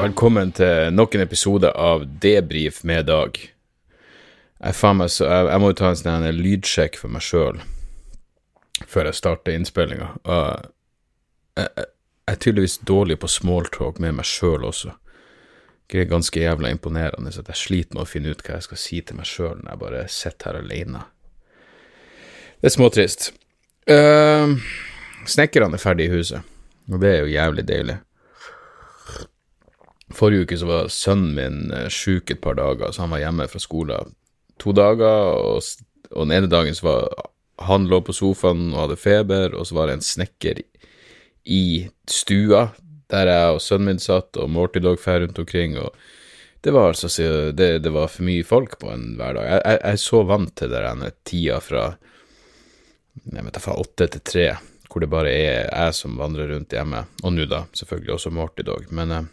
Velkommen til nok en episode av Debrif med Dag. Jeg, så, jeg, jeg må jo ta en sånn lydsjekk for meg sjøl før jeg starter innspillinga. Jeg, jeg er tydeligvis dårlig på smalltalk med meg sjøl også. Det er ganske jævla imponerende at jeg sliter med å finne ut hva jeg skal si til meg sjøl når jeg bare sitter her aleine. Det er småtrist. Uh, snekkerne er ferdig i huset, og det er jo jævlig deilig. Forrige uke så var sønnen min eh, sjuk et par dager, så han var hjemme fra skolen to dager. Og, og den ene dagen så var han lå på sofaen og hadde feber, og så var det en snekker i stua der jeg og sønnen min satt, og Morty lå fer rundt omkring. og det var altså det, det, var for mye folk på en hverdag. Jeg, jeg, jeg er så vant til den tida fra jeg vet, fra åtte til tre, hvor det bare er jeg som vandrer rundt hjemme. Og nå, da, selvfølgelig også Morty Dog. Men eh,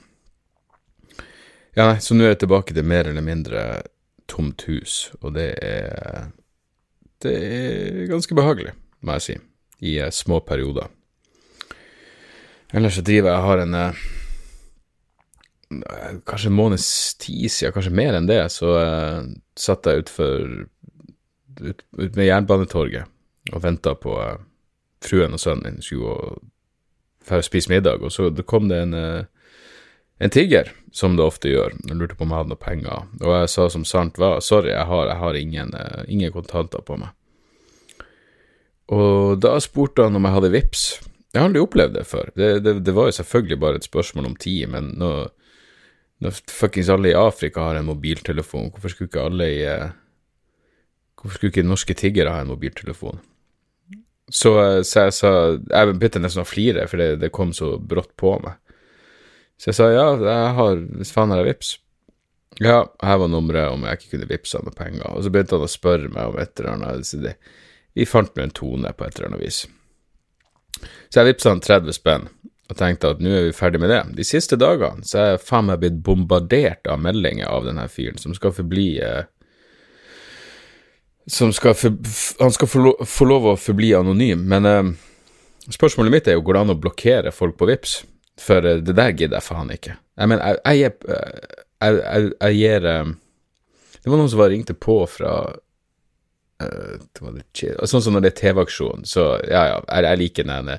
ja, nei, så nå er jeg tilbake til mer eller mindre tomt hus, og det er Det er ganske behagelig, må jeg si, i uh, små perioder. Ellers så driver jeg har en uh, Kanskje en måneds tid siden, kanskje mer enn det, så uh, satt jeg utfor ut, ut med Jernbanetorget og venta på uh, fruen og sønnen min skulle gå å spise middag, og så kom det en en tigger, som det ofte gjør, Jeg lurte på om jeg hadde noe penger. Og jeg sa som sant var, sorry, jeg har, jeg har ingen, uh, ingen, kontanter på meg. Og da spurte han om jeg hadde vips. Jeg har aldri opplevd det før. Det, det, det, var jo selvfølgelig bare et spørsmål om tid, men nå, når fuckings alle i Afrika har en mobiltelefon, hvorfor skulle ikke alle i uh, Hvorfor skulle ikke norske tiggere ha en mobiltelefon? Så, uh, så jeg sa Jeg begynte nesten å flire, for det, det kom så brått på meg. Så jeg sa ja, jeg har, hvis faen har jeg vips. Ja, her var nummeret om jeg ikke kunne vippse med penger. Og så begynte han å spørre meg om et eller annet. Vi fant nå en tone på et eller annet vis. Så jeg vippsa han 30 spenn og tenkte at nå er vi ferdig med det. De siste dagene så er jeg faen meg blitt bombardert av meldinger av denne fyren som skal forbli eh, Som skal for, Han skal få, lov, få lov å forbli anonym, men eh, spørsmålet mitt er jo går det an å blokkere folk på Vips? For eh, det der gidder jeg faen ikke. Jeg mener, jeg, jeg, jeg, jeg, jeg gir eh, Det var noen som var ringte på fra. Sånn som når det er TV-aksjon, så ja, ja, jeg, liker den,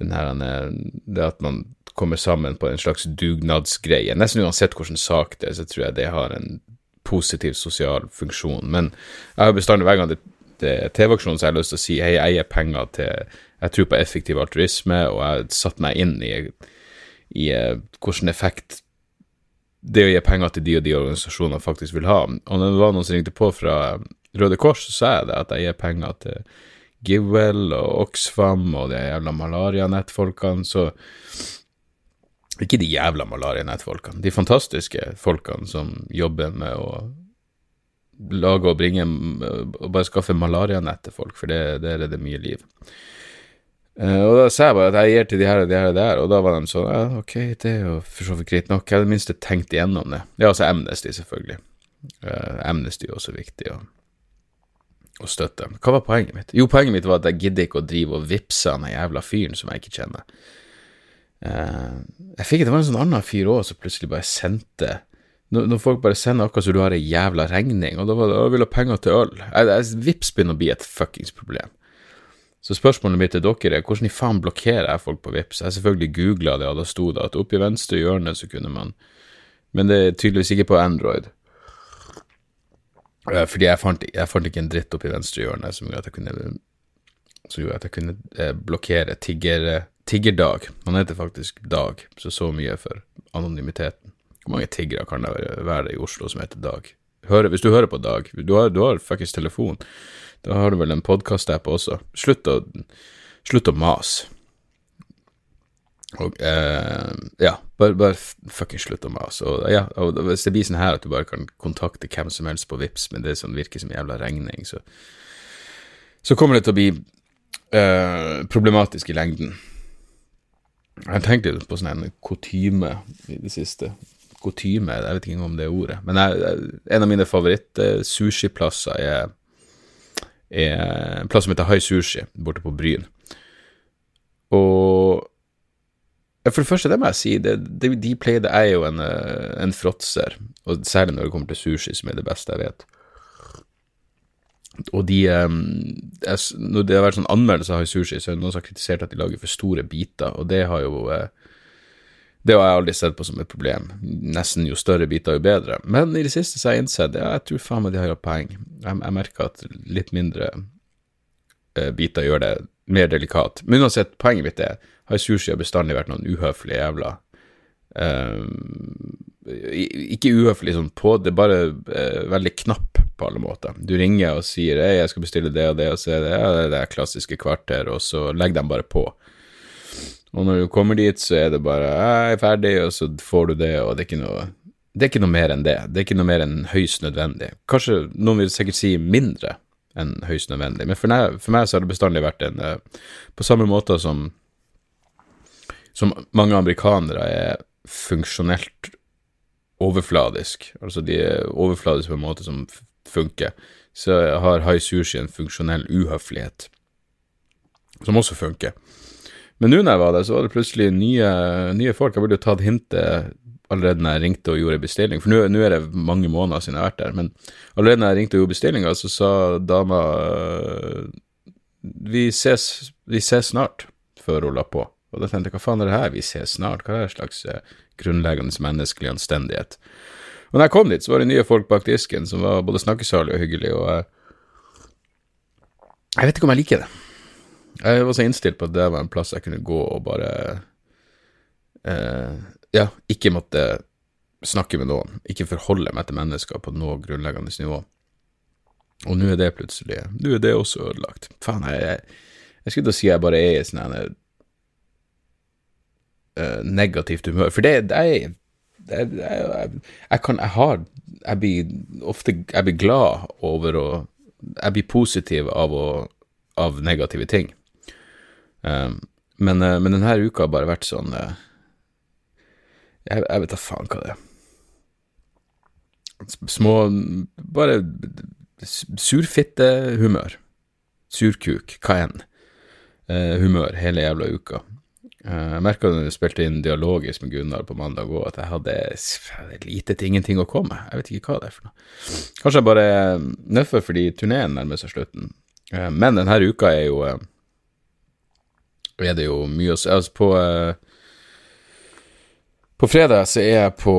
den her Det at man kommer sammen på en slags dugnadsgreie. Nesten uansett hvilken sak det er, så tror jeg det har en positiv sosial funksjon. Men jeg har bestandig hver gang det, det er TV-aksjon, så har jeg lyst til å si hei, jeg gir penger til Jeg tror på effektiv altruisme, og jeg har satt meg inn i i eh, hvilken effekt det å gi penger til de og de organisasjonene faktisk vil ha. Og når det var noen som ringte på fra Røde Kors, så sa jeg det, at jeg gir penger til GiveWell og Oxfam og de jævla malarianettfolkene, så Ikke de jævla malarianettfolkene, de fantastiske folkene som jobber med å lage og bringe og bare skaffe malarianett til folk, for det, det mye liv. Uh, og da sa jeg bare at jeg gir til de her og de her og de her, og da var de sånn ja, ok, det er jo for så vidt greit nok. Jeg hadde i det minste tenkt igjennom det. Det er altså Amnesty, selvfølgelig. Uh, Amnesty er også viktig å, å, støtte. Hva var poenget mitt? Jo, poenget mitt var at jeg gidder ikke å drive og vippse han jævla fyren som jeg ikke kjenner. Uh, jeg fikk Det var en sånn annen fyr òg som plutselig bare sendte når, når, folk bare sender akkurat som du har ei jævla regning, og da var det å, vil ha penger til øl. Jeg, jeg, vips begynner å bli et fuckings problem. Så spørsmålet mitt til dere er hvordan i faen blokkerer jeg folk på Vips? Jeg selvfølgelig googla det, og da sto det at oppe i venstre hjørne så kunne man Men det er tydeligvis ikke på Android. Eh, fordi jeg fant, jeg fant ikke en dritt oppi venstre hjørne som gjorde at jeg kunne, at jeg kunne eh, blokkere tigger, tiggerdag. Han heter faktisk Dag, så så mye for anonymiteten. Hvor mange tiggere kan det være i Oslo som heter Dag? Hør, hvis du hører på Dag, du har, du har fuckings telefon. Da har du vel en podkast-app også. Slutt å, slutt å mase. Og eh, ja, bare, bare fuckings slutt å mase. Og, ja, og hvis det blir sånn her at du bare kan kontakte hvem som helst på Vips, men det sånn, virker som jævla regning, så, så kommer det til å bli eh, problematisk i lengden. Jeg tenkte på sånn en kutyme i det siste. Kutyme, jeg vet ikke om det er ordet. Men jeg, en av mine favoritt-sushiplasser er er en plass som heter Hai Sushi, borte på Bryn. Og For det første, det må jeg si, det, det, de pleide er jo en, eh, en fråtser, og særlig når det kommer til sushi, som er det beste jeg vet. Og de jeg, Når det har vært sånn anmeldelser av sushi, så er det noen som har kritisert at de lager for store biter, og det har jo uh, det har jeg aldri sett på som et problem. Nesten jo større biter, jo bedre. Men i det siste så har jeg innsett ja, jeg tror faen meg de har hatt poeng. Jeg, jeg, merker at litt mindre eh, biter gjør det mer delikat. Men uansett, poenget mitt er har sushi bestandig vært noen uhøflige jævla Eh, Ikke uhøflig sånn på, det er bare eh, veldig knapp på alle måter. Du ringer og sier hei, jeg skal bestille det og det, og så er det ja, det, det klassiske kvarter, og så legger de bare på. Og når du kommer dit, så er det bare jeg er ferdig, og så får du det, og det er ikke noe det er ikke noe mer enn det. Det er ikke noe mer enn høyst nødvendig. Kanskje noen vil sikkert si mindre enn høyst nødvendig, men for meg, for meg så har det bestandig vært en uh, På samme måte som som mange amerikanere er funksjonelt overfladisk, altså de er overfladiske på en måte som funker, så har high sushi en funksjonell uhøflighet som også funker. Men nå når jeg var der, så var det plutselig nye, nye folk. Jeg burde jo tatt hintet allerede når jeg ringte og gjorde bestilling, for nå er det mange måneder siden jeg har vært der. Men allerede når jeg ringte og gjorde bestillinga, så sa dama vi ses, vi ses snart, før hun la på. Og da tenkte jeg hva faen er det her, vi ses snart, hva er det slags eh, grunnleggende menneskelig anstendighet? Og når jeg kom dit, så var det nye folk bak disken som var både snakkesalige og hyggelige, og jeg, jeg vet ikke om jeg liker det. Jeg var så innstilt på at det var en plass jeg kunne gå og bare eh, Ja, ikke måtte snakke med noen, ikke forholde meg til mennesker på noe grunnleggende nivå. Og nå er det plutselig Nå er det også ødelagt. Faen, jeg, jeg, jeg skulle til å si jeg bare er i sånn uh, negativt humør, for det, det er jeg, jeg, jeg, kan Jeg har Jeg blir ofte Jeg blir glad over å Jeg blir positiv av, å, av negative ting. Um, men, uh, men, denne uka har bare vært sånn uh, jeg, jeg, vet da faen hva det er. Små Bare surfittehumør. Surkuk. Hva enn. Uh, humør hele jævla uka. Jeg merka da jeg spilte inn dialogisk med Gunnar på mandag òg, at jeg hadde lite til ingenting å komme med. Jeg vet ikke hva det er for noe. Kanskje jeg bare nøffer fordi turneen nærmer seg slutten. Men denne uka er jo er det jo mye å si Altså, på uh, På fredag så er jeg på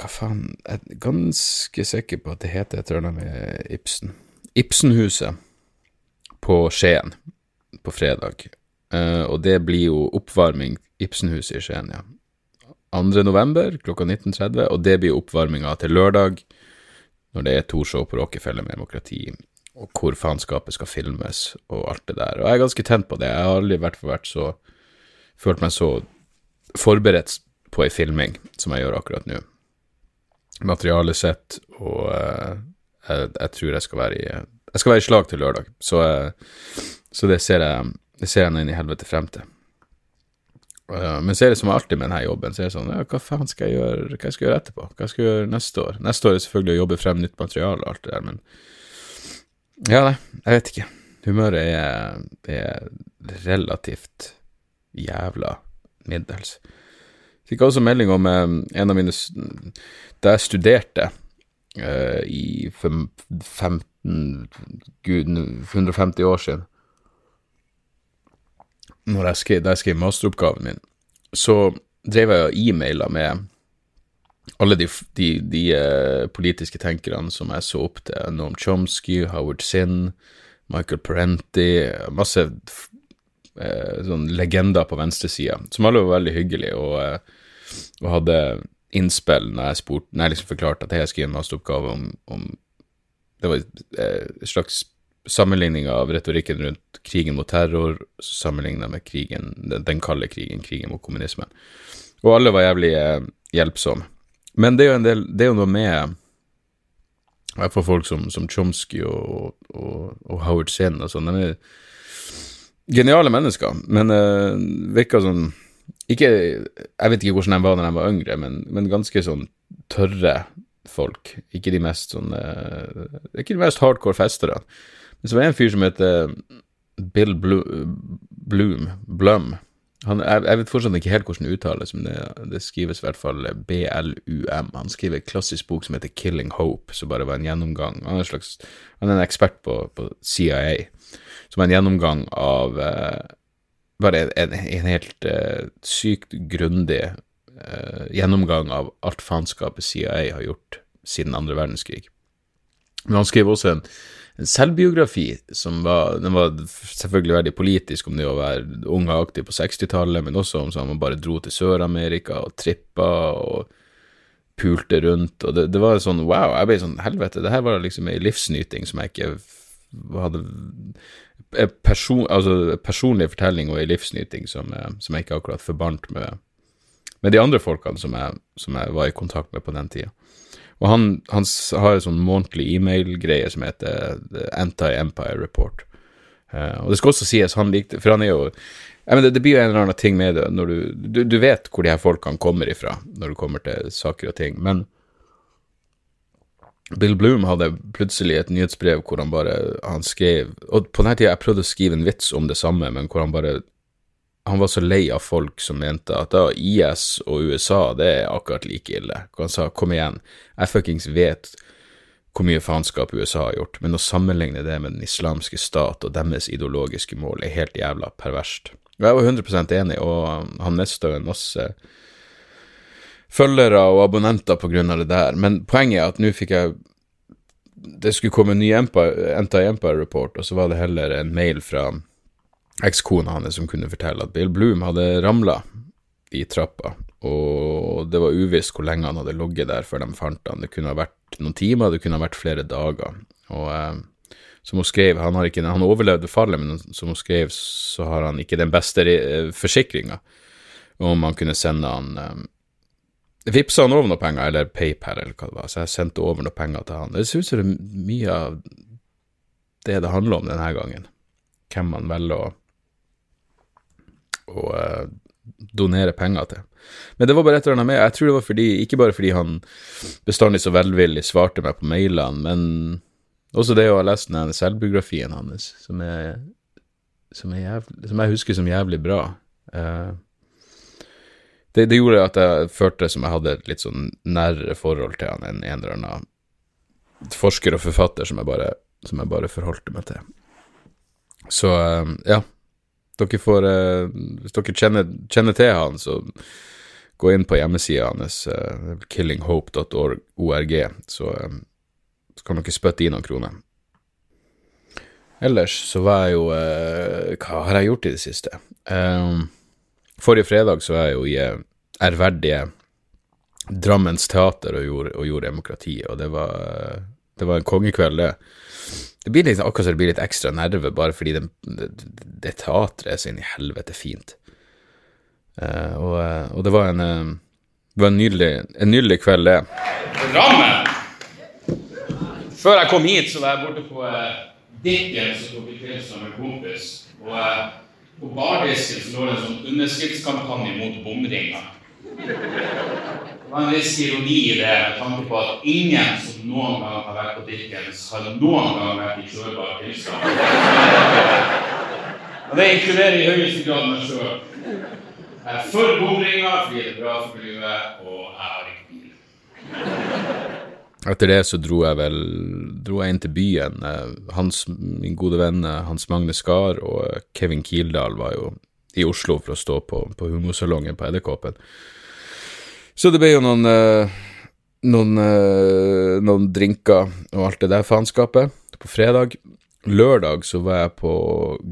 Hva faen Jeg er ganske sikker på at det heter et eller annet med Ibsen. Ibsenhuset på Skien på fredag. Uh, og det blir jo oppvarming Ibsenhuset i Skien, ja. 2. november klokka 19.30, og det blir oppvarminga til lørdag, når det er to show på Rockefeller med demokrati og hvor faenskapet skal filmes, og alt det der. Og jeg er ganske tent på det. Jeg har aldri vært, vært så følt meg så forberedt på ei filming som jeg gjør akkurat nå. Materialet sitt, og uh, jeg, jeg, tror jeg skal være i Jeg skal være i slag til lørdag, så, uh, så det ser jeg det ser jeg inn i helvete frem til. Uh, men så er det som alltid med denne jobben, så er det sånn ja, hva faen skal jeg gjøre hva skal jeg gjøre etterpå? Hva skal jeg gjøre neste år? Neste år er selvfølgelig å jobbe frem nytt materiale og alt det der, men ja, nei, jeg vet ikke. Humøret er, er relativt jævla middels. Fikk også melding om eh, en av mine Da jeg studerte eh, i 15 Gud, 150 år siden jeg skrev, Da jeg skrev masteroppgaven min, så drev jeg og e-maila med alle de, de, de uh, politiske tenkerne som jeg så opp til, Noam Chomsky, Howard Zinn, Michael Parenti, masse eh, sånn legender på venstresida, som alle var veldig hyggelige og, uh, og hadde innspill når jeg spurt, når jeg liksom forklarte at jeg skrev en masteroppgave om, om Det var en slags sammenligning av retorikken rundt krigen mot terror sammenligna med krigen, den, den kalde krigen, krigen mot kommunismen. Og alle var jævlig hjelpsomme. Men det er jo en del Det er jo noe med i hvert fall folk som, som Chomsky og, og, og Howard Zinn og sånn. De er geniale mennesker, men uh, virker sånn ikke, Jeg vet ikke hvordan de var da de var yngre, men, men, ganske sånn tørre folk. Ikke de mest sånn uh, Ikke de mest hardcore festere. Men så var det en fyr som heter Bill Bloom, Blum, han, jeg, jeg, vet fortsatt ikke helt hvordan det uttales, men det, det skrives i hvert fall BLUM. Han skriver en klassisk bok som heter Killing Hope, som bare var en gjennomgang Han er en, slags, han er en ekspert på, på CIA, som er en gjennomgang av uh, Bare en, en, helt uh, sykt grundig uh, gjennomgang av alt faenskapet CIA har gjort siden andre verdenskrig. Men han skrev også en en selvbiografi som var Den var selvfølgelig veldig politisk om det å være ung og aktiv på 60-tallet, men også om sånn man bare dro til Sør-Amerika og trippa og pulte rundt, og det, det, var sånn wow, jeg ble sånn helvete, det her var liksom ei livsnyting som jeg ikke hadde person, altså personlig fortelling og ei livsnyting som, som, jeg ikke akkurat forbandt med, med de andre folkene som jeg, som jeg var i kontakt med på den tida. Og han, han har en sånn månedlig e-mail-greie som heter The Anti-Empire Report. Uh, og det skal også sies, han likte For han er jo mener, Det blir jo en eller annen ting med det når du, du, du vet hvor de her folkene kommer ifra når det kommer til saker og ting, men Bill Bloom hadde plutselig et nyhetsbrev hvor han bare han skrev Og på denne tida jeg prøvde å skrive en vits om det samme, men hvor han bare han var så lei av folk som mente at da IS og USA, det er akkurat like ille. Og han sa kom igjen, jeg fuckings vet hvor mye faenskap USA har gjort, men å sammenligne det med den islamske stat og deres ideologiske mål er helt jævla perverst. Og jeg var 100% enig, og han mista en masse følgere og abonnenter på grunn av det der, men poenget er at nå fikk jeg det skulle komme en ny Anti-Empire-report, og så var det heller en mail fra ekskona hans som kunne fortelle at Bill Bloom hadde ramla i trappa, og det var uvisst hvor lenge han hadde ligget der før de fant han. Det kunne ha vært noen timer, det kunne ha vært flere dager. Og eh, som hun skrev, han, har ikke, han overlevde fallet, men som hun skrev, så har han ikke den beste eh, forsikringa om han kunne sende han eh, Vipsa han over noen penger, eller PayPal, eller hva det var, så jeg sendte over noen penger til han. Det ser ut som det er mye av det det handler om denne gangen, hvem man velger å å uh, donere penger til. Men det var bare et eller annet med Jeg tror det var fordi, ikke bare fordi han bestandig så velvillig svarte meg på mailene, men også det å ha lest den selvbiografien hans, som, er, som, er jævlig, som jeg husker som jævlig bra. Uh, det, det, gjorde at jeg følte som jeg hadde et litt sånn nærere forhold til han enn en eller annen forsker og forfatter som jeg bare, som jeg bare forholdte meg til. Så uh, ja, dere får uh, Hvis dere kjenner, kjenner, til han, så gå inn på hjemmesida hans, uh, killinghope.org, så, um, så, kan dere spytte i noen kroner. Ellers så var jeg jo Hva har jeg gjort i det siste? Um, forrige fredag så var jeg jo i ærverdige Drammens teater og gjorde, og gjorde demokrati, og det var, det var en kongekveld, det. Det blir liksom akkurat så det blir litt ekstra nerve, bare fordi det, det, det teatret er så inn i helvete fint. Uh, og, eh, og, det var en, uh, det var en nydelig, en nydelig kveld, det. Drammen! Før jeg kom hit, så var jeg borte på uh, Dickens som tok kveld som en kompis. Og uh, på bardisken så lå det en sånn underskriftskampanje mot bomringer. Det var en viss ironi i det, med tanke på at ingen som noen gang har vært på Dickens, har noen gang vært i sårbar tilstand. Og det inkluderer i høyeste grad meg sjøl. Jeg er for bomringer fordi det er bra for miljøet, og jeg har ikke bil. Etter det så dro jeg vel dro jeg inn til byen. Eh, hans, min gode venn eh, Hans Magne Skar og Kevin Kildahl var jo i Oslo for å stå på, på humorsalongen på Edderkoppen. Så det ble jo noen uh, noen, uh, noen drinker og alt det der faenskapet på fredag. Lørdag så var jeg på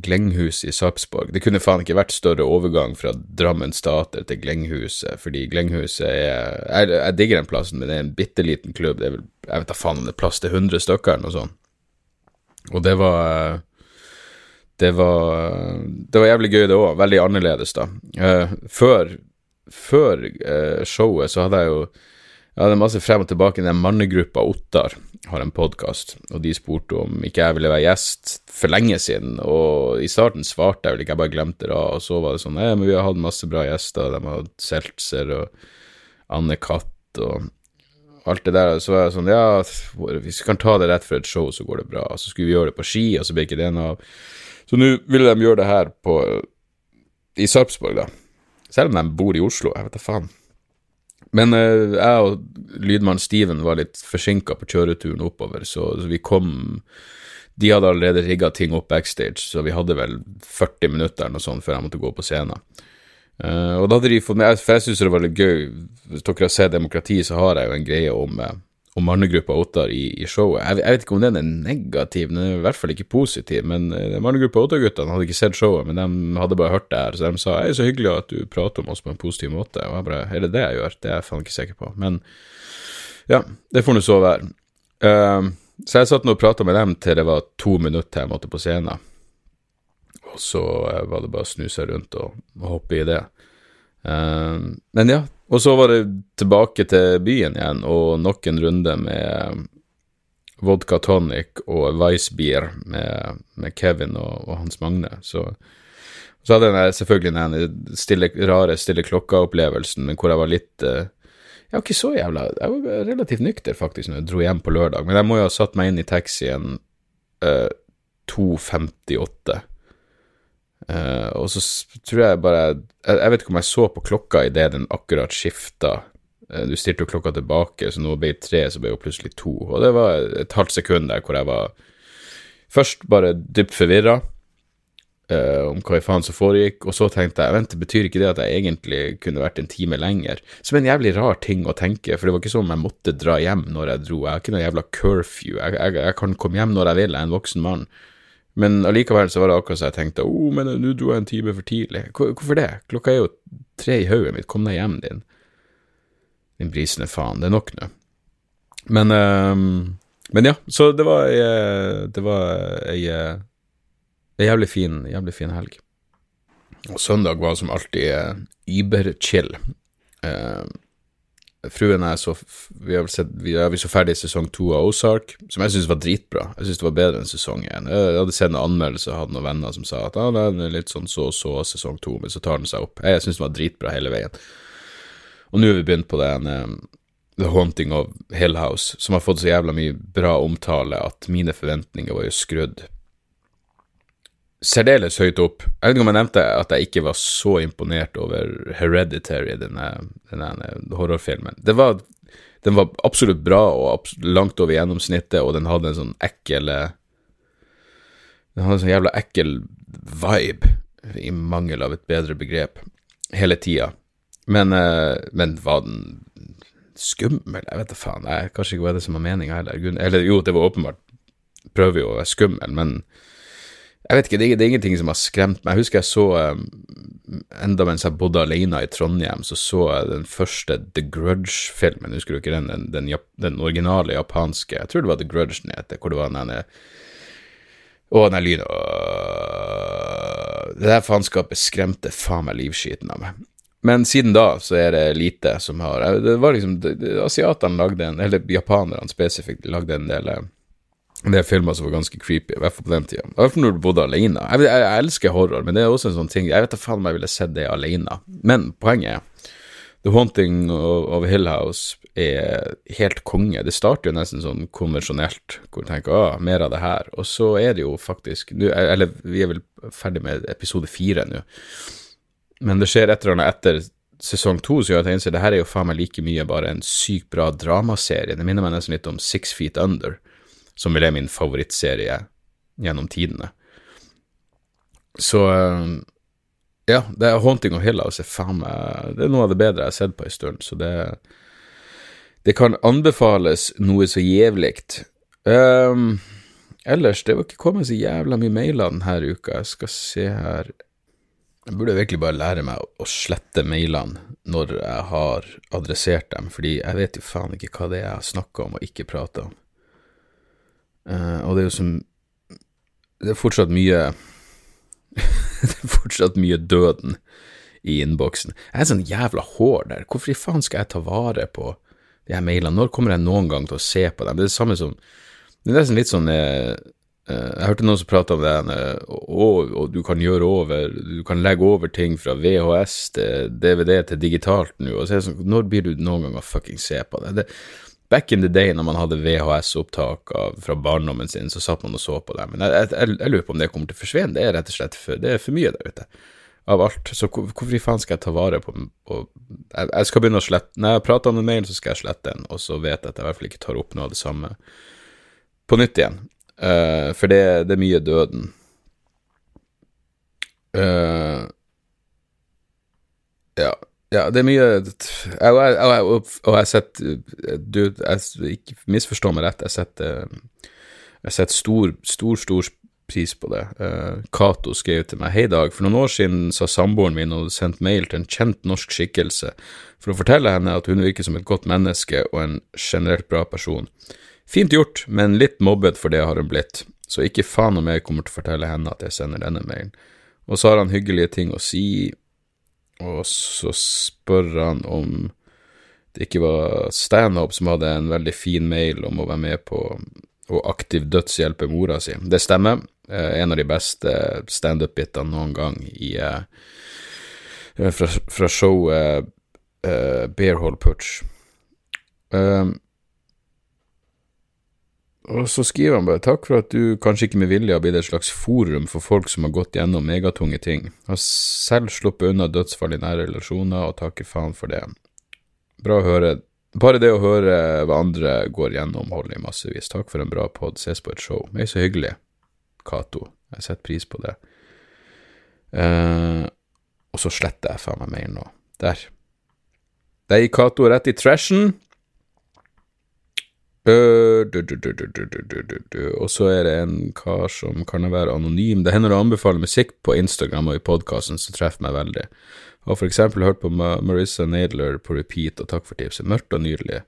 Glenghuset i Sarpsborg. Det kunne faen ikke vært større overgang fra Drammen Stater til Glenghuset, fordi Glenghuset er Jeg, jeg digger den plassen, men det er en bitte liten klubb. Det er vel, jeg vet da faen om det er plass til 100 stykker eller noe sånt. Og det var Det var Det var jævlig gøy, det òg. Veldig annerledes, da. Uh, før før eh, showet så hadde jeg jo jeg hadde masse frem og tilbake. Den mannegruppa Ottar har en podkast, og de spurte om ikke jeg ville være gjest for lenge siden. Og i starten svarte jeg vel ikke, jeg bare glemte det. Og så var det sånn Nei, men vi har hatt masse bra gjester. De har hatt Seltzer og Anne Katt og alt det der. Og så var jeg sånn Ja, hvis vi kan ta det rett for et show, så går det bra. Og så skulle vi gjøre det på ski, og så ble ikke det noe av. Så nå ville de gjøre det her på i Sarpsborg, da. Selv om de bor i Oslo, jeg vet da faen. Men uh, jeg og lydmann Steven var litt forsinka på kjøreturen oppover, så, så, vi kom De hadde allerede rigga ting opp backstage, så vi hadde vel 40 minutter eller noe sånt før jeg måtte gå på scenen. Uh, og da hadde de fått med, For jeg syns det var litt gøy Hvis dere har sett Demokrati, så har jeg jo en greie om uh, om mannegruppa Ottar i, i, showet. Jeg, jeg, vet ikke om den er negativ, den er i hvert fall ikke positiv. Men uh, mannegruppa Ottar-guttene hadde ikke sett showet, men de hadde bare hørt det her. Så de sa er så hyggelig at du prater om oss på en positiv måte. Og jeg bare er det det jeg gjør? Det er jeg faen ikke sikker på. Men ja, det får nå så være. Uh, så jeg satt nå og prata med dem til det var to minutter jeg måtte på scenen. Og så uh, var det bare å snu seg rundt og, og hoppe i det. Uh, men ja, og så var det tilbake til byen igjen, og nok en runde med vodka tonic og Weissbier med, med Kevin og, og, Hans Magne. Så, så hadde jeg selvfølgelig den stille, rare stille klokka-opplevelsen, men hvor jeg var litt uh, Jeg var ikke så jævla Jeg var relativt nykter, faktisk, når jeg dro hjem på lørdag, men jeg må jo ha satt meg inn i taxien eh, 2.58. Uh, og så tror jeg bare jeg, jeg, vet ikke om jeg så på klokka idet den akkurat skifta. Uh, du stilte jo klokka tilbake, så nå ble det tre, så ble det plutselig to. Og det var et halvt sekund der hvor jeg var først bare dypt forvirra uh, om hva i faen som foregikk, og så tenkte jeg vent, det betyr ikke det at jeg egentlig kunne vært en time lenger? Som en jævlig rar ting å tenke, for det var ikke sånn jeg måtte dra hjem når jeg dro. Jeg har ikke noe jævla curfew. Jeg, jeg, jeg kan komme hjem når jeg vil, jeg er en voksen mann. Men allikevel så var det akkurat så jeg tenkte å, oh, men nå dro jeg en time for tidlig. Hvorfor det? Klokka er jo tre i hodet mitt, kom deg hjem, din. Din brisende faen. Det er nok nå. Men, um, men ja, så det var ei Det var ei, ei jævlig fin, jævlig fin helg. Og søndag var som alltid uh, überchill. Uh, fruen er så Vi har, sett, vi, er så ferdig sesong to av Ozark, som jeg syns var dritbra. Jeg syns det var bedre enn sesong én. Jeg hadde sett en anmeldelse hadde noen venner som sa at ah, den er litt sånn så og så sesong to, men så tar den seg opp. Jeg syns den var dritbra hele veien. Og nå har vi begynt på den um, The Haunting of Hill House, som har fått så jævla mye bra omtale at mine forventninger var jo skrudd særdeles høyt opp. Jeg vet ikke om jeg nevnte at jeg ikke var så imponert over Hereditary, denne, denne horrorfilmen. Det var, den var absolutt bra og absolutt langt over gjennomsnittet, og den hadde en sånn ekkel Den hadde en sånn jævla ekkel vibe, i mangel av et bedre begrep, hele tida. Men, eh, men var den skummel? Jeg vet da faen. Jeg, kanskje ikke var det som var meninga heller. Eller jo, det var åpenbart Prøver jo å være skummel, men jeg vet ikke, det er, det er, ingenting som har skremt meg. Jeg husker jeg så um, Enda mens jeg bodde alene i Trondheim, så så jeg den første The Grudge-filmen. Husker du ikke den? Den, den, den, originale japanske Jeg tror det var The Grudge den heter, hvor det var den Å, den lyden Det der faenskapet skremte faen meg livskiten av meg. Men siden da så er det lite som har Det var liksom Asiatene lagde en Eller japanerne spesifikt lagde en del det er filmer som var ganske creepy, i hvert fall på den tida. I hvert fall når du bodde alene. Jeg, jeg, jeg, elsker horror, men det er også en sånn ting Jeg vet da faen om jeg ville sett det alene. Men poenget er The Haunting of, of Hill House er helt konge. Det starter jo nesten sånn konvensjonelt, hvor du tenker ah, mer av det her. Og så er det jo faktisk nu, Eller vi er vel ferdig med episode fire nå. Men det skjer et eller annet etter sesong to som gjør at jeg innser det her er jo faen meg like mye bare en sykt bra dramaserie. Det minner meg nesten litt om Six Feet Under som vel er min favorittserie gjennom tidene. Så eh, ja, det er Haunting of Hill House er faen meg Det er noe av det bedre jeg har sett på en stund, så det Det kan anbefales noe så jævlig. Um, ellers, det var ikke kommet så jævla mye mailer denne uka. Jeg skal se her Jeg burde virkelig bare lære meg å slette mailene når jeg har adressert dem, fordi jeg vet jo faen ikke hva det er jeg snakka om og ikke prata om. Uh, og det er jo som Det er fortsatt mye Det er fortsatt mye døden i innboksen. Jeg er sånn jævla hår der. Hvorfor i faen skal jeg ta vare på de her mailene? Når kommer jeg noen gang til å se på dem? Det er det samme som Det er nesten litt sånn uh, Jeg hørte noen som prata om det og, og du kan gjøre over Du kan legge over ting fra VHS til DVD til digitalt nå. Og så er det sånn, Når blir du noen gang å fuckings se på det? det Back in the day, når man hadde VHS-opptak fra barndommen sin, så satt man og så på det. Men jeg, jeg, jeg, lurer på om det kommer til å forsvinne. Det er rett og slett for, det er for mye der ute. av alt. Så hvor- hvorfor i faen skal jeg ta vare på? Og jeg, jeg skal begynne å slette Når jeg prater om en mail, så skal jeg slette den, og så vet jeg at jeg i hvert fall ikke tar opp noe av det samme på nytt igjen. Uh, for det, det er mye døden. Uh, ja. Ja, det er mye jeg, jeg, jeg, jeg, Og jeg har sett Du, jeg, ikke misforstå meg rett, jeg setter Jeg setter stor, stor, stor pris på det. Uh, skrev til meg Hei, Dag. For noen år siden sa samboeren min og hadde sendt mail til en kjent norsk skikkelse for å fortelle henne at hun virker som et godt menneske og en generelt bra person. Fint gjort, men litt mobbet for det har hun blitt, så ikke faen om jeg kommer til å fortelle henne at jeg sender denne mailen. Og så har han hyggelige ting å si, og så spør han om det ikke var Stanhope som hadde en veldig fin mail om å være med på å aktiv dødshjelpe mora si. Det stemmer. Eh, en av de beste standup-bitene noen gang i eh, fra, fra showet eh, Bear Hall Putch. Um, og så skriver han bare takk for at du kanskje ikke med vilje har blitt et slags forum for folk som har gått gjennom megatunge ting. Har selv sluppet unna dødsfall i nære relasjoner, og takker faen for det. Bra å høre. Bare det å høre hva andre går gjennom, holder i massevis. Takk for en bra pod. Ses på et show. Det så hyggelig. Cato. Jeg setter pris på det. Eh, og så sletter jeg faen meg mer nå. Der. Der gikk Cato rett i trashen. Og så er det en kar som kan være anonym. Det hender å anbefale musikk på Instagram og i podkasten som treffer meg veldig. Har for eksempel hørt på Marissa Nadler på repeat, og takk for tipset. Mørkt og nydelig.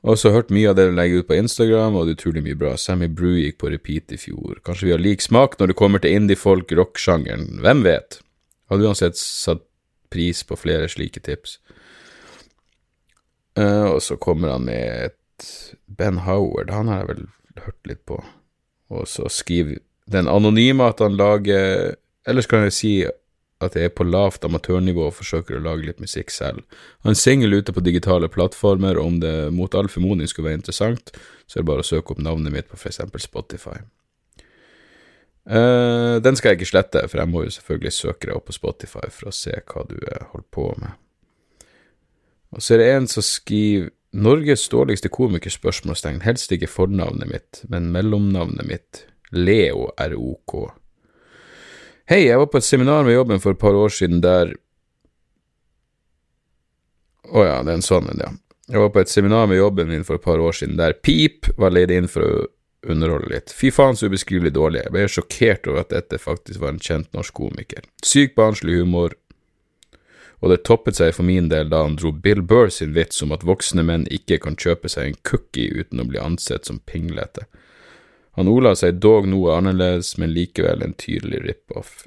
Og så hørt mye av det du legger ut på Instagram, og det er utrolig mye bra. Sammy Brew gikk på repeat i fjor. Kanskje vi har lik smak når det kommer til indie-folk, rock-sjangeren. Hvem vet? Hadde uansett satt pris på flere slike tips. Uh, og så kommer han med et Ben Howard, han har jeg vel hørt litt på. Og så skriver den anonyme at han lager Ellers kan jeg si at jeg er på lavt amatørnivå og forsøker å lage litt musikk selv. Han er singel ute på digitale plattformer, og om det mot all formodning skulle være interessant, så er det bare å søke opp navnet mitt på eksempel Spotify. Uh, den skal jeg ikke slette, for jeg må jo selvfølgelig søke deg opp på Spotify for å se hva du eh, holder på med. Og så er det en som skriver Norges dårligste komiker? spørsmålstegn. Helst ikke fornavnet mitt, men mellomnavnet mitt. Leo er ok. Hei, jeg var på et seminar med jobben for et par år siden der Å ja, det er en sånn en, ja. Jeg var på et seminar med jobben min for et par år siden der Pip var leid inn for å underholde litt. Fy faen så ubeskrivelig dårlig. Jeg ble sjokkert over at dette faktisk var en kjent norsk komiker. Sykt barnslig humor, og det toppet seg for min del da han dro Bill Burr sin vits om at voksne menn ikke kan kjøpe seg en cookie uten å bli ansett som pinglete. Han ola seg dog noe annerledes, men likevel en tydelig rip-off.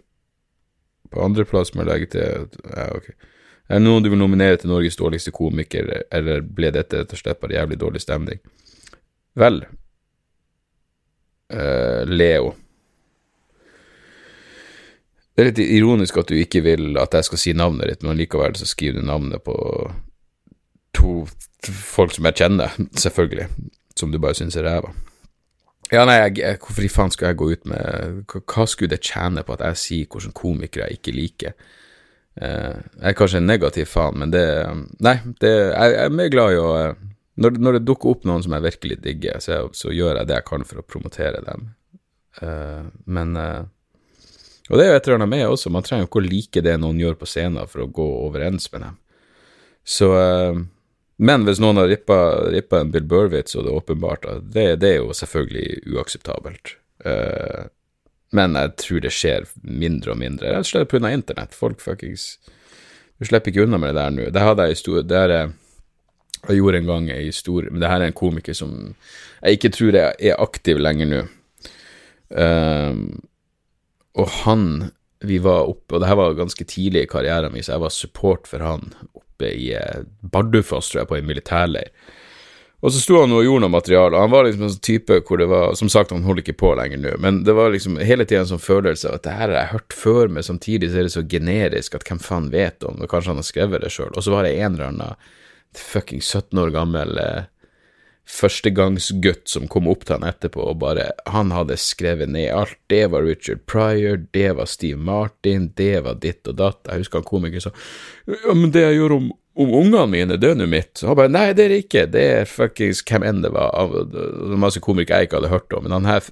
På andreplass må jeg legge til ja, ok. Er det noen du vil nominere til Norges dårligste komiker, eller ble dette rett og slett bare jævlig dårlig stemning? Vel, uh, Leo. Det er litt ironisk at du ikke vil at jeg skal si navnet ditt, men likevel så skriver du navnet på to folk som jeg kjenner, selvfølgelig, som du bare syns er ræva. Ja, nei, jeg, hvorfor i faen skal jeg gå ut med Hva, skulle det tjene på at jeg sier hvilke komikere jeg ikke liker? Eh, jeg er kanskje en negativ faen, men det Nei, det, jeg, jeg er mer glad i å når, når det dukker opp noen som jeg virkelig digger, så, så gjør jeg det jeg kan for å promotere dem. Eh, men eh, Og det er jo et eller annet med også, man trenger jo ikke å like det noen gjør på scenen for å gå overens med dem. Så eh, Men hvis noen har rippa, rippa en Bill Burwitz, og det er åpenbart det, det er jo selvfølgelig uakseptabelt. Eh, men jeg tror det skjer mindre og mindre, rett og slett pga. internett. Folk fuckings Du slipper ikke unna med det der nå. Det hadde jeg i stor Det er jeg gjorde en gang ei historie Men det her er en komiker som jeg ikke tror jeg er aktiv lenger nå. Um, og han Vi var oppe, og det her var ganske tidlig i karrieren min, så jeg var support for han oppe i eh, Bardufoss, tror jeg, på en militærleir. Og så sto han og gjorde noe materiale, og han var liksom en sånn type hvor det var Som sagt, han holder ikke på lenger nå, men det var liksom hele tida en sånn følelse av at det her har jeg hørt før, men samtidig så er det så generisk at hvem faen vet om det, kanskje han har skrevet det sjøl. Og så var det en eller annen fucking 17 år gammel eh, førstegangsgutt som kom opp til han etterpå og bare Han hadde skrevet ned alt. Det var Richard Pryor, det var Steve Martin, det var ditt og datt. Jeg husker han komikeren sa Ja, men det jeg gjør om, om ungene mine, det er nå mitt. Og han bare Nei, det er det ikke. Det er fuckings hvem enn. Det var masse komikere jeg ikke hadde hørt om. Men han her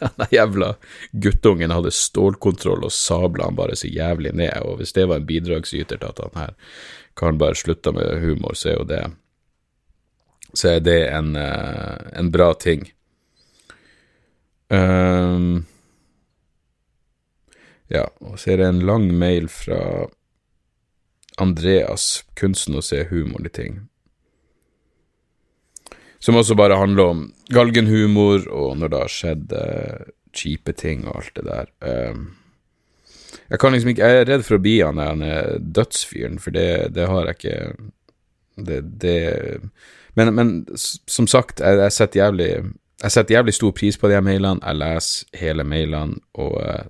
den jævla guttungen hadde stålkontroll og sabla han bare så jævlig ned, og hvis det var en bidragsyter til at han her karen bare slutta med humor, så er jo det så er det en, uh, en bra ting. Um, ja, og så er det en lang mail fra Andreas, kunsten å se humor i ting. Som også bare handler om galgenhumor, og når det har skjedd uh, kjipe ting og alt det der. Um, jeg kan liksom ikke Jeg er redd for å bli han der dødsfyren, for det, det, har jeg ikke Det, det men, men, som sagt, jeg, jeg, setter jævlig Jeg setter jævlig stor pris på de her mailene. Jeg leser hele mailene, og uh,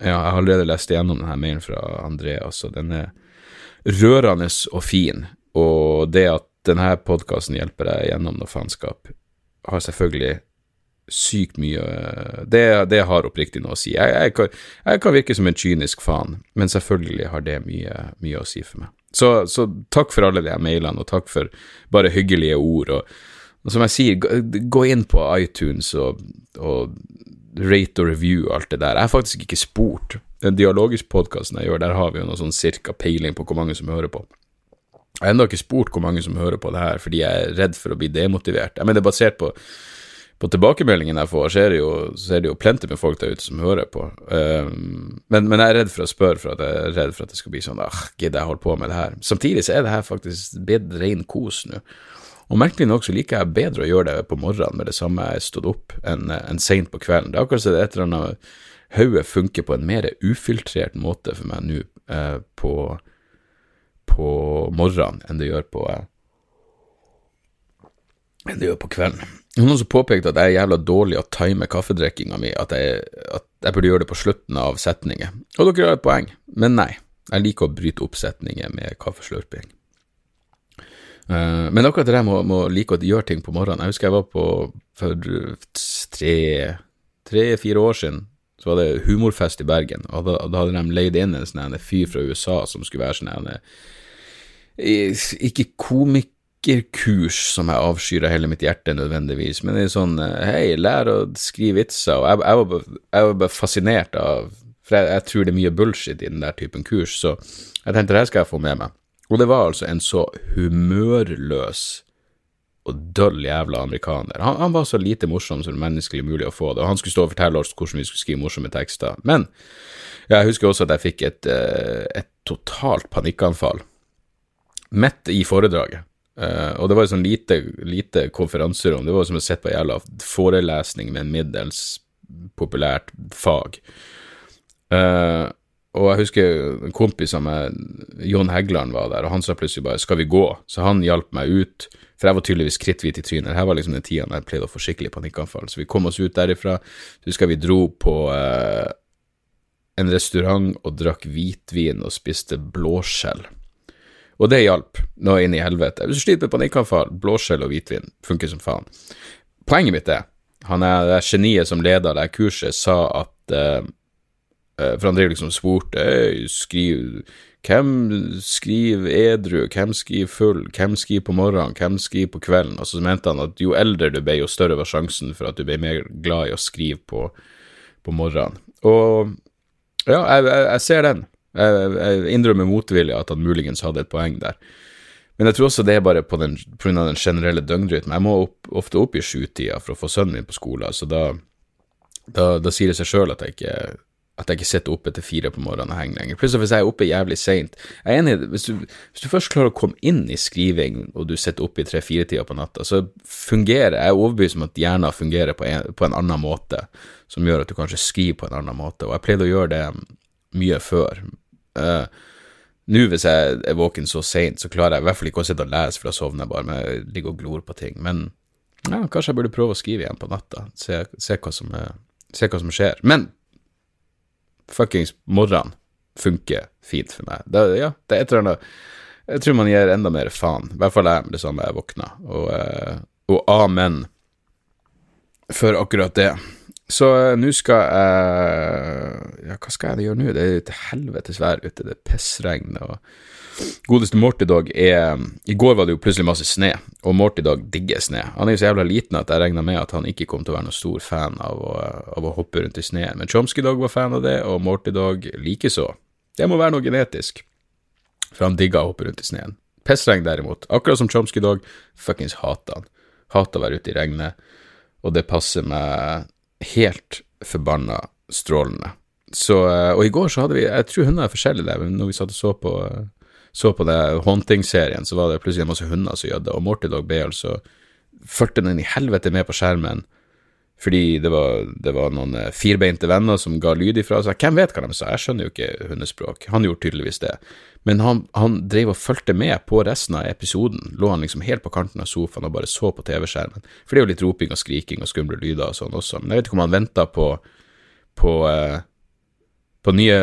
ja, jeg har allerede lest igjennom denne mailen fra Andreas, og den er rørende og fin. Og det at denne podkasten hjelper deg gjennom noe faenskap, har selvfølgelig sykt mye Det, det har oppriktig noe å si. Jeg, jeg, kan, jeg, kan, virke som en kynisk faen, men selvfølgelig har det mye, mye å si for meg. Så, så, takk for alle de mailene, og takk for bare hyggelige ord. Og, og som jeg sier, gå inn på iTunes og, og rate og review alt det der. Jeg har faktisk ikke spurt. Den dialogiske podkasten jeg gjør, der har vi jo noe sånn cirka peiling på hvor mange som hører på. Jeg har ennå ikke spurt hvor mange som hører på det her, fordi jeg er redd for å bli demotivert. Jeg mener, det er basert på på tilbakemeldingen jeg får, så er, det jo, er det jo plenty med folk der ute som hører på. Um, men, men, jeg er redd for å spørre, for at jeg er redd for at det skal bli sånn ah, gidder jeg holde på med det her? Samtidig så er det her faktisk blitt rein kos nå. Og merkelig nok så liker jeg bedre å gjøre det på morgenen med det samme jeg stod opp, enn en seint på kvelden. Det er akkurat som et eller annet Hodet funker på en mer ufiltrert måte for meg nå eh, på, på morgenen enn det gjør på eh, enn det gjør på kvelden. Noen som påpekte at jeg er jævla dårlig å time kaffedrikkinga mi, at jeg, at jeg, burde gjøre det på slutten av setninger. Og dere har et poeng, men nei. Jeg liker å bryte opp setninger med kaffeslurping. Uh, men akkurat det der med å like å gjøre ting på morgenen Jeg husker jeg var på for tre-fire år siden, så var det humorfest i Bergen, og da, da hadde de leid inn en sånn fyr fra USA som skulle være sånn Ikke komik kurs som jeg avskyr av hele mitt hjerte nødvendigvis, men det er sånn eh, hei, lær å skrive vitser, og jeg, jeg, var, jeg, var, bare, fascinert av For jeg, jeg, tror det er mye bullshit i den der typen kurs, så jeg tenkte det her skal jeg få med meg. Og det var altså en så humørløs og døll jævla amerikaner. Han, han var så lite morsom som menneskelig mulig å få det, og han skulle stå og fortelle oss hvordan vi skulle skrive morsomme tekster. Men jeg husker også at jeg fikk et, eh, et totalt panikkanfall midt i foredraget. Uh, og det var et sånn lite, lite konferanserom. Det var som å sitte på en jævla forelesning med en middels populært fag. Uh, og jeg husker en kompis av meg, Jon Heggeland, var der, og han sa plutselig bare 'skal vi gå'? Så han hjalp meg ut, for jeg var tydeligvis kritthvit i trynet. Her var liksom den tida jeg pleide å få skikkelig panikkanfall. Så vi kom oss ut derifra. Så husker jeg vi dro på uh, en restaurant og drakk hvitvin og spiste blåskjell. Og det hjalp nå inn i helvete. Hvis du sliter med panikkanfall, blåskjell og hvitvin funker som faen. Poenget mitt er, han er det geniet som leda det kurset, sa at uh, For han drev liksom spurte skriv hvem skriver edru, hvem skriver full, hvem skriver på morgenen, hvem skriver på kvelden? Og så mente han at jo eldre du ble, jo større var sjansen for at du ble mer glad i å skrive på, på morgenen. Og ja, jeg, jeg, jeg ser den. Jeg, jeg innrømmer motvillig at han muligens hadde et poeng der. Men jeg tror også det er bare på, den, på grunn av den generelle døgnrytmen. Jeg må opp, ofte opp i sjutida for å få sønnen min på skolen, så da, da, da sier det seg sjøl at jeg ikke at jeg ikke sitter oppe til fire på morgenen og henger lenger. Plutselig hvis jeg er oppe jævlig seint Jeg er enig, hvis du, hvis du først klarer å komme inn i skriving, og du sitter oppe i tre-fire-tida på natta, så fungerer Jeg er overbevist om at hjernen fungerer på en, på en, annen måte, som gjør at du kanskje skriver på en annen måte. Og jeg pleide å gjøre det mye før, Uh, Nå hvis jeg er våken så seint, så klarer jeg i hvert fall ikke å sitte og lese, for da sovner jeg bare, men jeg ligger og glor på ting. Men ja, kanskje jeg burde prøve å skrive igjen på natta, se, se, hva, som, se hva som skjer. Men fuckings morgenen funker fint for meg. Det, ja, det er et eller annet Jeg tror man gir enda mer faen. I hvert fall jeg med det samme jeg våkner, Og, eh, og amen for akkurat det. Så uh, nå skal jeg Ja, hva skal jeg gjøre nå? Det er til helvetes vær ute. Det er pissregn. og Godeste Morty Dog er I går var det jo plutselig masse sne, og Morty Dog digger sne. Han er jo så jævla liten at jeg regna med at han ikke kom til å være noen stor fan av å, av å hoppe rundt i sneen. Men Chomsky Dog var fan av det, og Morty Dog likeså. Det må være noe genetisk, for han digger å hoppe rundt i sneen. Pissregn derimot, akkurat som Chomsky Dog, fuckings hater han. Hater å være ute i regnet, og det passer meg helt forbanna strålende. Så, eh, og i går så hadde vi Jeg tror hundene er forskjellige der, men når vi satt og så på så på det Haunting-serien, så var det plutselig masse hunder som gjødde, og Morty Dog ble altså fulgte den i helvete med på skjermen fordi det var, det var noen eh, firbeinte venner som ga lyd ifra seg. Hvem vet hva de sa, jeg skjønner jo ikke hundespråk. Han gjorde tydeligvis det. Men han, han drev og fulgte med på resten av episoden. Lå han liksom helt på kanten av sofaen og bare så på TV-skjermen. For det er jo litt roping og skriking og skumle lyder og sånn også. Men jeg vet ikke om han venta på, på uh, på nye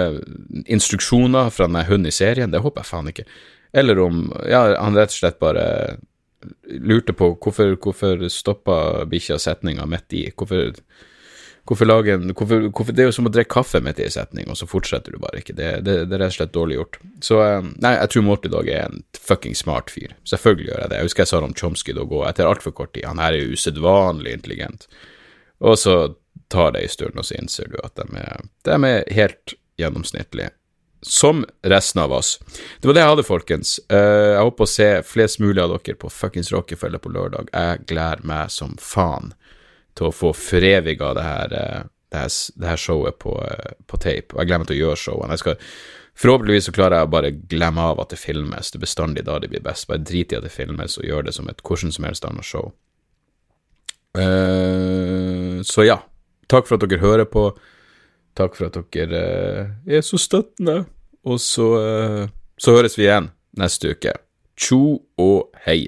instruksjoner fra denne hunden i serien, det håper jeg faen ikke. Eller om ja, han rett og slett bare lurte på hvorfor, hvorfor stoppa bikkja setninga midt i. Hvorfor, hvorfor lage en hvorfor, hvorfor, Det er jo som å drikke kaffe midt i en setning, og så fortsetter du bare ikke. Det, det, det, er rett og slett dårlig gjort. Så eh, nei, jeg tror Morty Dog er en fucking smart fyr. Selvfølgelig gjør jeg det. Jeg husker jeg sa om Chomsky Dog òg, etter altfor kort tid. Han her er usedvanlig intelligent. Og så tar det en stund, og så innser du at de er, de er helt gjennomsnittlige. Som resten av oss. Det var det jeg hadde, folkens. Uh, jeg håper å se flest mulig av dere på fuckings Rockefeller på lørdag. Jeg gleder meg som faen til å få foreviga det her, uh, det her, det her showet på, uh, på, tape. Og jeg gleder meg til å gjøre showene. Jeg skal Forhåpentligvis så klarer jeg å bare glemme av at det filmes. Det er bestandig da det blir best. Bare drit i at det filmes, og gjør det som et hvordan som helst annet show. Uh, så ja, takk for at dere hører på. Takk for at dere uh, er så støttende. Og så, uh, så høres vi igjen neste uke. Tjo og hei.